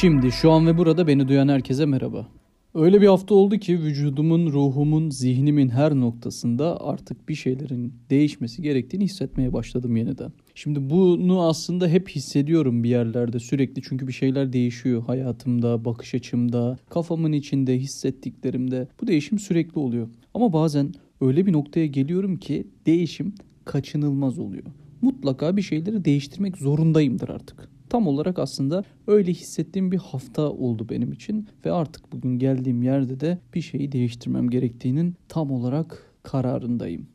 Şimdi şu an ve burada beni duyan herkese merhaba. Öyle bir hafta oldu ki vücudumun, ruhumun, zihnimin her noktasında artık bir şeylerin değişmesi gerektiğini hissetmeye başladım yeniden. Şimdi bunu aslında hep hissediyorum bir yerlerde sürekli çünkü bir şeyler değişiyor hayatımda, bakış açımda, kafamın içinde, hissettiklerimde. Bu değişim sürekli oluyor. Ama bazen öyle bir noktaya geliyorum ki değişim kaçınılmaz oluyor. Mutlaka bir şeyleri değiştirmek zorundayımdır artık. Tam olarak aslında öyle hissettiğim bir hafta oldu benim için ve artık bugün geldiğim yerde de bir şeyi değiştirmem gerektiğinin tam olarak kararındayım.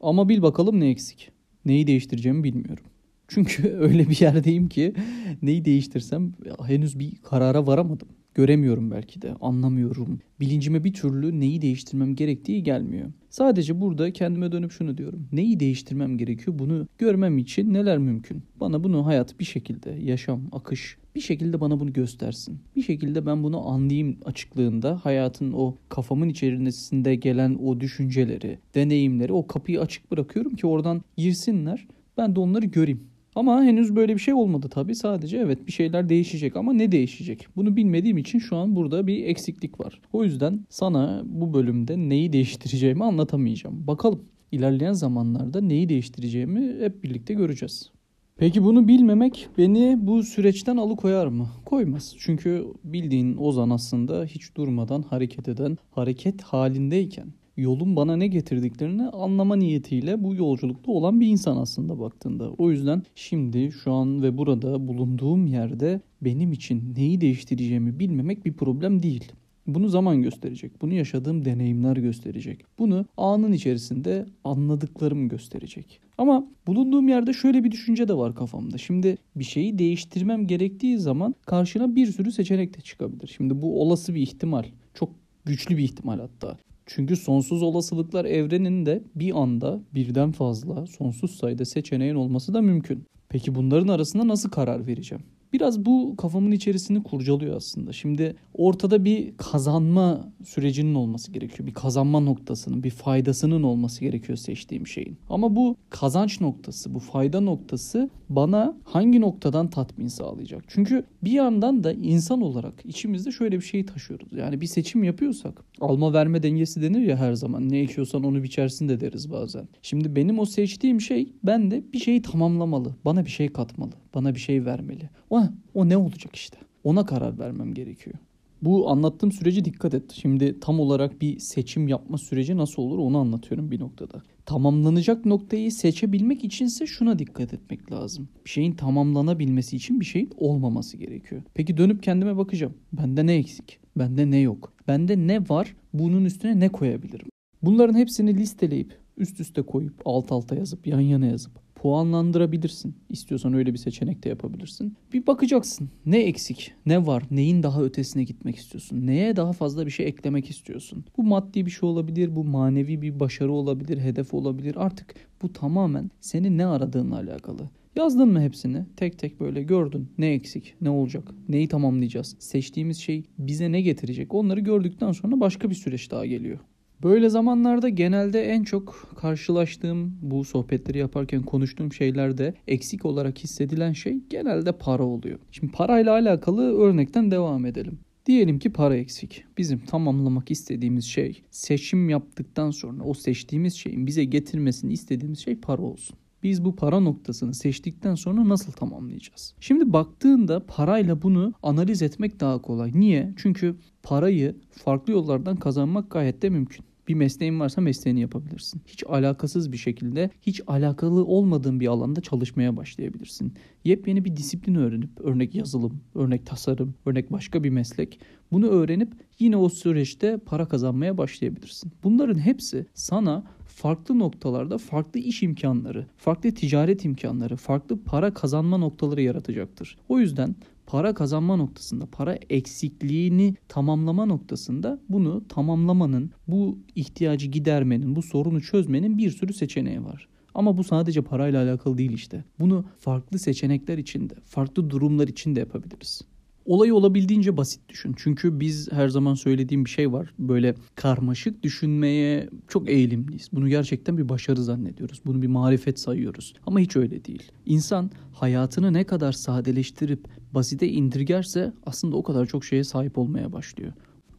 Ama bil bakalım ne eksik. Neyi değiştireceğimi bilmiyorum. Çünkü öyle bir yerdeyim ki neyi değiştirsem henüz bir karara varamadım. Göremiyorum belki de, anlamıyorum. Bilincime bir türlü neyi değiştirmem gerektiği gelmiyor. Sadece burada kendime dönüp şunu diyorum. Neyi değiştirmem gerekiyor? Bunu görmem için neler mümkün? Bana bunu hayat bir şekilde, yaşam, akış bir şekilde bana bunu göstersin. Bir şekilde ben bunu anlayayım açıklığında hayatın o kafamın içerisinde gelen o düşünceleri, deneyimleri o kapıyı açık bırakıyorum ki oradan girsinler. Ben de onları göreyim. Ama henüz böyle bir şey olmadı tabii. Sadece evet bir şeyler değişecek ama ne değişecek? Bunu bilmediğim için şu an burada bir eksiklik var. O yüzden sana bu bölümde neyi değiştireceğimi anlatamayacağım. Bakalım ilerleyen zamanlarda neyi değiştireceğimi hep birlikte göreceğiz. Peki bunu bilmemek beni bu süreçten alıkoyar mı? Koymaz. Çünkü bildiğin Ozan aslında hiç durmadan hareket eden, hareket halindeyken yolun bana ne getirdiklerini anlama niyetiyle bu yolculukta olan bir insan aslında baktığında. O yüzden şimdi şu an ve burada bulunduğum yerde benim için neyi değiştireceğimi bilmemek bir problem değil. Bunu zaman gösterecek. Bunu yaşadığım deneyimler gösterecek. Bunu anın içerisinde anladıklarım gösterecek. Ama bulunduğum yerde şöyle bir düşünce de var kafamda. Şimdi bir şeyi değiştirmem gerektiği zaman karşına bir sürü seçenek de çıkabilir. Şimdi bu olası bir ihtimal. Çok güçlü bir ihtimal hatta. Çünkü sonsuz olasılıklar evreninde bir anda birden fazla sonsuz sayıda seçeneğin olması da mümkün. Peki bunların arasında nasıl karar vereceğim? Biraz bu kafamın içerisini kurcalıyor aslında. Şimdi ortada bir kazanma sürecinin olması gerekiyor. Bir kazanma noktasının, bir faydasının olması gerekiyor seçtiğim şeyin. Ama bu kazanç noktası, bu fayda noktası bana hangi noktadan tatmin sağlayacak? Çünkü bir yandan da insan olarak içimizde şöyle bir şey taşıyoruz. Yani bir seçim yapıyorsak alma verme dengesi denir ya her zaman. Ne ekiyorsan onu biçersin de deriz bazen. Şimdi benim o seçtiğim şey ben de bir şeyi tamamlamalı. Bana bir şey katmalı. Bana bir şey vermeli. O, o ne olacak işte? Ona karar vermem gerekiyor. Bu anlattığım süreci dikkat et. Şimdi tam olarak bir seçim yapma süreci nasıl olur onu anlatıyorum bir noktada. Tamamlanacak noktayı seçebilmek içinse şuna dikkat etmek lazım. Bir şeyin tamamlanabilmesi için bir şeyin olmaması gerekiyor. Peki dönüp kendime bakacağım. Bende ne eksik? Bende ne yok? Bende ne var? Bunun üstüne ne koyabilirim? Bunların hepsini listeleyip üst üste koyup alt alta yazıp yan yana yazıp puanlandırabilirsin. İstiyorsan öyle bir seçenek de yapabilirsin. Bir bakacaksın. Ne eksik? Ne var? Neyin daha ötesine gitmek istiyorsun? Neye daha fazla bir şey eklemek istiyorsun? Bu maddi bir şey olabilir, bu manevi bir başarı olabilir, hedef olabilir. Artık bu tamamen senin ne aradığınla alakalı. Yazdın mı hepsini? Tek tek böyle gördün. Ne eksik? Ne olacak? Neyi tamamlayacağız? Seçtiğimiz şey bize ne getirecek? Onları gördükten sonra başka bir süreç daha geliyor. Böyle zamanlarda genelde en çok karşılaştığım bu sohbetleri yaparken konuştuğum şeylerde eksik olarak hissedilen şey genelde para oluyor. Şimdi parayla alakalı örnekten devam edelim. Diyelim ki para eksik. Bizim tamamlamak istediğimiz şey seçim yaptıktan sonra o seçtiğimiz şeyin bize getirmesini istediğimiz şey para olsun. Biz bu para noktasını seçtikten sonra nasıl tamamlayacağız? Şimdi baktığında parayla bunu analiz etmek daha kolay. Niye? Çünkü parayı farklı yollardan kazanmak gayet de mümkün. Bir mesleğin varsa mesleğini yapabilirsin. Hiç alakasız bir şekilde, hiç alakalı olmadığın bir alanda çalışmaya başlayabilirsin. Yepyeni bir disiplin öğrenip, örnek yazılım, örnek tasarım, örnek başka bir meslek. Bunu öğrenip yine o süreçte para kazanmaya başlayabilirsin. Bunların hepsi sana farklı noktalarda farklı iş imkanları, farklı ticaret imkanları, farklı para kazanma noktaları yaratacaktır. O yüzden para kazanma noktasında, para eksikliğini tamamlama noktasında bunu tamamlamanın, bu ihtiyacı gidermenin, bu sorunu çözmenin bir sürü seçeneği var. Ama bu sadece parayla alakalı değil işte. Bunu farklı seçenekler içinde, farklı durumlar içinde yapabiliriz. Olayı olabildiğince basit düşün. Çünkü biz her zaman söylediğim bir şey var. Böyle karmaşık düşünmeye çok eğilimliyiz. Bunu gerçekten bir başarı zannediyoruz. Bunu bir marifet sayıyoruz. Ama hiç öyle değil. İnsan hayatını ne kadar sadeleştirip basite indirgerse aslında o kadar çok şeye sahip olmaya başlıyor.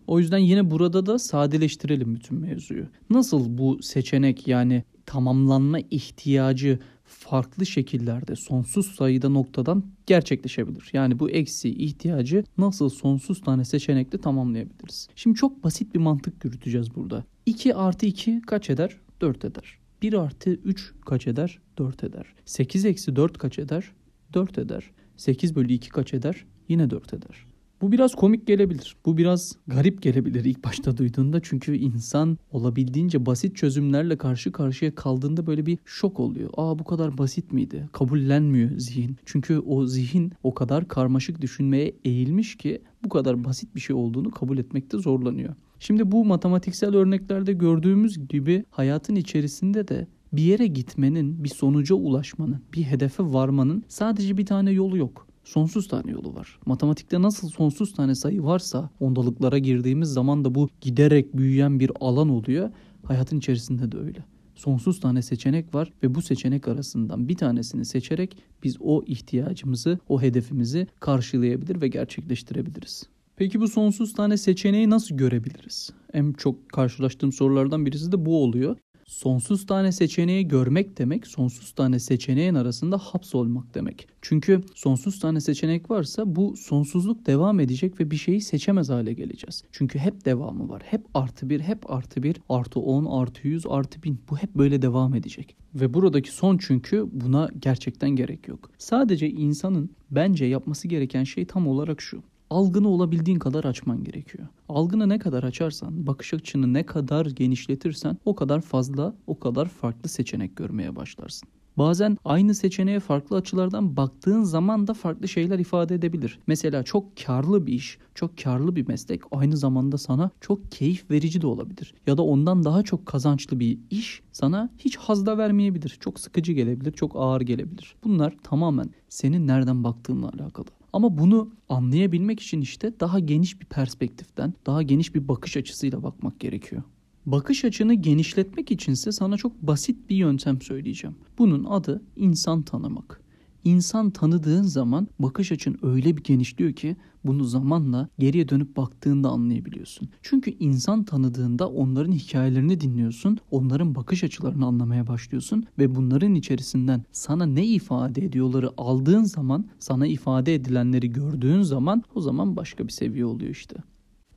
O yüzden yine burada da sadeleştirelim bütün mevzuyu. Nasıl bu seçenek yani tamamlanma ihtiyacı farklı şekillerde sonsuz sayıda noktadan gerçekleşebilir. Yani bu eksi ihtiyacı nasıl sonsuz tane seçenekle tamamlayabiliriz? Şimdi çok basit bir mantık yürüteceğiz burada. 2 artı 2 kaç eder? 4 eder. 1 artı 3 kaç eder? 4 eder. 8 eksi 4 kaç eder? 4 eder. 8 bölü 2 kaç eder? Yine 4 eder. Bu biraz komik gelebilir. Bu biraz garip gelebilir ilk başta duyduğunda. Çünkü insan olabildiğince basit çözümlerle karşı karşıya kaldığında böyle bir şok oluyor. Aa bu kadar basit miydi? Kabullenmiyor zihin. Çünkü o zihin o kadar karmaşık düşünmeye eğilmiş ki bu kadar basit bir şey olduğunu kabul etmekte zorlanıyor. Şimdi bu matematiksel örneklerde gördüğümüz gibi hayatın içerisinde de bir yere gitmenin, bir sonuca ulaşmanın, bir hedefe varmanın sadece bir tane yolu yok sonsuz tane yolu var. Matematikte nasıl sonsuz tane sayı varsa ondalıklara girdiğimiz zaman da bu giderek büyüyen bir alan oluyor. Hayatın içerisinde de öyle. Sonsuz tane seçenek var ve bu seçenek arasından bir tanesini seçerek biz o ihtiyacımızı, o hedefimizi karşılayabilir ve gerçekleştirebiliriz. Peki bu sonsuz tane seçeneği nasıl görebiliriz? En çok karşılaştığım sorulardan birisi de bu oluyor. Sonsuz tane seçeneği görmek demek sonsuz tane seçeneğin arasında hapsolmak demek. Çünkü sonsuz tane seçenek varsa bu sonsuzluk devam edecek ve bir şeyi seçemez hale geleceğiz. Çünkü hep devamı var. Hep artı bir, hep artı bir, artı on, artı yüz, artı bin. Bu hep böyle devam edecek. Ve buradaki son çünkü buna gerçekten gerek yok. Sadece insanın bence yapması gereken şey tam olarak şu algını olabildiğin kadar açman gerekiyor. Algını ne kadar açarsan, bakış açını ne kadar genişletirsen o kadar fazla, o kadar farklı seçenek görmeye başlarsın. Bazen aynı seçeneğe farklı açılardan baktığın zaman da farklı şeyler ifade edebilir. Mesela çok karlı bir iş, çok karlı bir meslek aynı zamanda sana çok keyif verici de olabilir. Ya da ondan daha çok kazançlı bir iş sana hiç hazda vermeyebilir. Çok sıkıcı gelebilir, çok ağır gelebilir. Bunlar tamamen senin nereden baktığınla alakalı. Ama bunu anlayabilmek için işte daha geniş bir perspektiften, daha geniş bir bakış açısıyla bakmak gerekiyor. Bakış açını genişletmek içinse sana çok basit bir yöntem söyleyeceğim. Bunun adı insan tanımak. İnsan tanıdığın zaman bakış açın öyle bir genişliyor ki bunu zamanla geriye dönüp baktığında anlayabiliyorsun. Çünkü insan tanıdığında onların hikayelerini dinliyorsun, onların bakış açılarını anlamaya başlıyorsun ve bunların içerisinden sana ne ifade ediyorları aldığın zaman, sana ifade edilenleri gördüğün zaman o zaman başka bir seviye oluyor işte.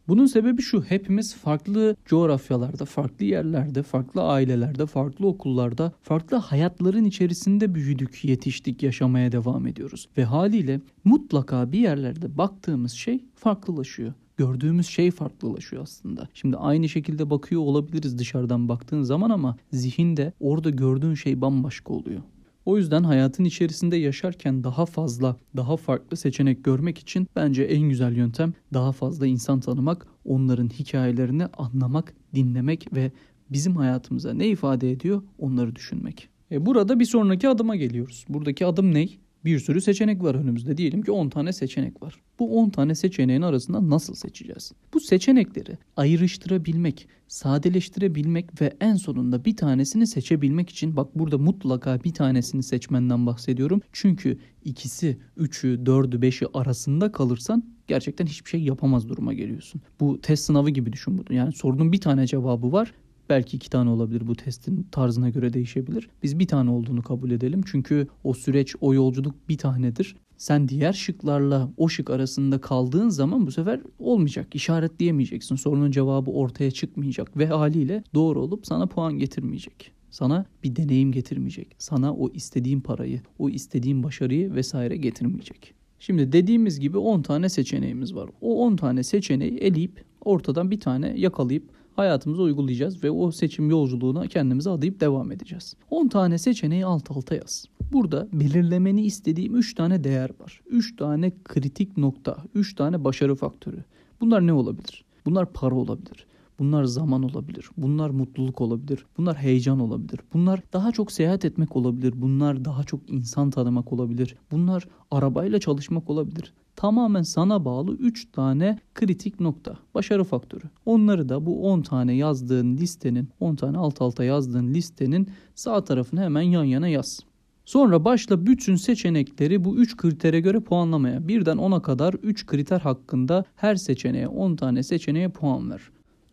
Bunun sebebi şu hepimiz farklı coğrafyalarda, farklı yerlerde, farklı ailelerde, farklı okullarda, farklı hayatların içerisinde büyüdük, yetiştik, yaşamaya devam ediyoruz. Ve haliyle mutlaka bir yerlerde baktığımız şey farklılaşıyor gördüğümüz şey farklılaşıyor aslında. Şimdi aynı şekilde bakıyor olabiliriz dışarıdan baktığın zaman ama zihinde orada gördüğün şey bambaşka oluyor. O yüzden hayatın içerisinde yaşarken daha fazla, daha farklı seçenek görmek için bence en güzel yöntem daha fazla insan tanımak, onların hikayelerini anlamak, dinlemek ve bizim hayatımıza ne ifade ediyor onları düşünmek. E burada bir sonraki adıma geliyoruz. Buradaki adım ne? Bir sürü seçenek var önümüzde. Diyelim ki 10 tane seçenek var. Bu 10 tane seçeneğin arasında nasıl seçeceğiz? Bu seçenekleri ayrıştırabilmek, sadeleştirebilmek ve en sonunda bir tanesini seçebilmek için bak burada mutlaka bir tanesini seçmenden bahsediyorum. Çünkü ikisi, üçü, dördü, beşi arasında kalırsan gerçekten hiçbir şey yapamaz duruma geliyorsun. Bu test sınavı gibi düşün bunu. Yani sorunun bir tane cevabı var Belki iki tane olabilir bu testin tarzına göre değişebilir. Biz bir tane olduğunu kabul edelim. Çünkü o süreç, o yolculuk bir tanedir. Sen diğer şıklarla o şık arasında kaldığın zaman bu sefer olmayacak. İşaretleyemeyeceksin. Sorunun cevabı ortaya çıkmayacak ve haliyle doğru olup sana puan getirmeyecek. Sana bir deneyim getirmeyecek. Sana o istediğin parayı, o istediğin başarıyı vesaire getirmeyecek. Şimdi dediğimiz gibi 10 tane seçeneğimiz var. O 10 tane seçeneği eleyip ortadan bir tane yakalayıp hayatımıza uygulayacağız ve o seçim yolculuğuna kendimizi adayıp devam edeceğiz. 10 tane seçeneği alt alta yaz. Burada belirlemeni istediğim 3 tane değer var. 3 tane kritik nokta, 3 tane başarı faktörü. Bunlar ne olabilir? Bunlar para olabilir. Bunlar zaman olabilir. Bunlar mutluluk olabilir. Bunlar heyecan olabilir. Bunlar daha çok seyahat etmek olabilir. Bunlar daha çok insan tanımak olabilir. Bunlar arabayla çalışmak olabilir. Tamamen sana bağlı 3 tane kritik nokta. Başarı faktörü. Onları da bu 10 tane yazdığın listenin, 10 tane alt alta yazdığın listenin sağ tarafına hemen yan yana yaz. Sonra başla bütün seçenekleri bu 3 kritere göre puanlamaya. Birden 10'a kadar 3 kriter hakkında her seçeneğe 10 tane seçeneğe puan ver.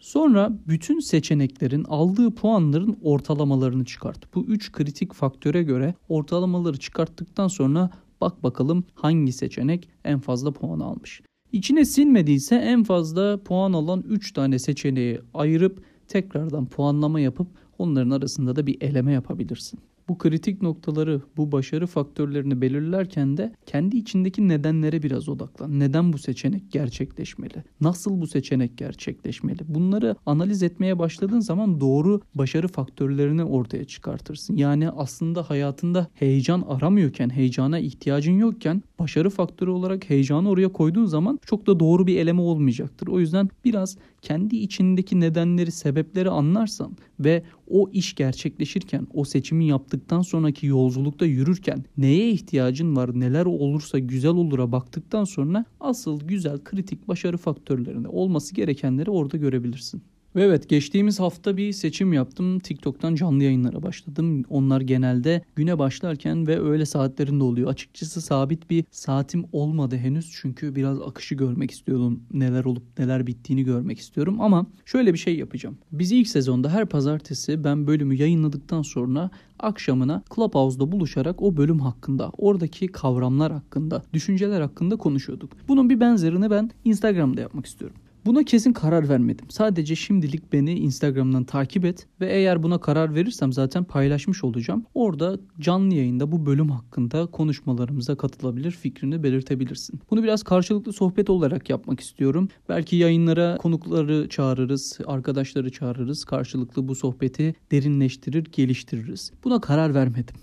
Sonra bütün seçeneklerin aldığı puanların ortalamalarını çıkart. Bu 3 kritik faktöre göre ortalamaları çıkarttıktan sonra bak bakalım hangi seçenek en fazla puan almış. İçine sinmediyse en fazla puan alan 3 tane seçeneği ayırıp tekrardan puanlama yapıp onların arasında da bir eleme yapabilirsin. Bu kritik noktaları, bu başarı faktörlerini belirlerken de kendi içindeki nedenlere biraz odaklan. Neden bu seçenek gerçekleşmeli? Nasıl bu seçenek gerçekleşmeli? Bunları analiz etmeye başladığın zaman doğru başarı faktörlerini ortaya çıkartırsın. Yani aslında hayatında heyecan aramıyorken, heyecana ihtiyacın yokken başarı faktörü olarak heyecanı oraya koyduğun zaman çok da doğru bir eleme olmayacaktır. O yüzden biraz kendi içindeki nedenleri, sebepleri anlarsan ve o iş gerçekleşirken, o seçimi yaptıktan sonraki yolculukta yürürken neye ihtiyacın var, neler olursa güzel olura baktıktan sonra asıl güzel kritik başarı faktörlerinde olması gerekenleri orada görebilirsin. Ve evet geçtiğimiz hafta bir seçim yaptım. TikTok'tan canlı yayınlara başladım. Onlar genelde güne başlarken ve öğle saatlerinde oluyor. Açıkçası sabit bir saatim olmadı henüz. Çünkü biraz akışı görmek istiyordum. Neler olup neler bittiğini görmek istiyorum. Ama şöyle bir şey yapacağım. Biz ilk sezonda her pazartesi ben bölümü yayınladıktan sonra akşamına Clubhouse'da buluşarak o bölüm hakkında, oradaki kavramlar hakkında, düşünceler hakkında konuşuyorduk. Bunun bir benzerini ben Instagram'da yapmak istiyorum. Buna kesin karar vermedim. Sadece şimdilik beni Instagram'dan takip et ve eğer buna karar verirsem zaten paylaşmış olacağım. Orada canlı yayında bu bölüm hakkında konuşmalarımıza katılabilir, fikrini belirtebilirsin. Bunu biraz karşılıklı sohbet olarak yapmak istiyorum. Belki yayınlara konukları çağırırız, arkadaşları çağırırız. Karşılıklı bu sohbeti derinleştirir, geliştiririz. Buna karar vermedim.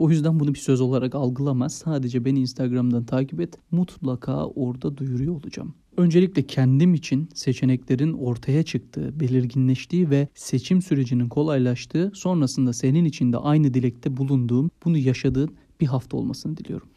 O yüzden bunu bir söz olarak algılamaz. Sadece beni Instagram'dan takip et. Mutlaka orada duyuruyor olacağım. Öncelikle kendim için seçeneklerin ortaya çıktığı, belirginleştiği ve seçim sürecinin kolaylaştığı, sonrasında senin için de aynı dilekte bulunduğum, bunu yaşadığın bir hafta olmasını diliyorum.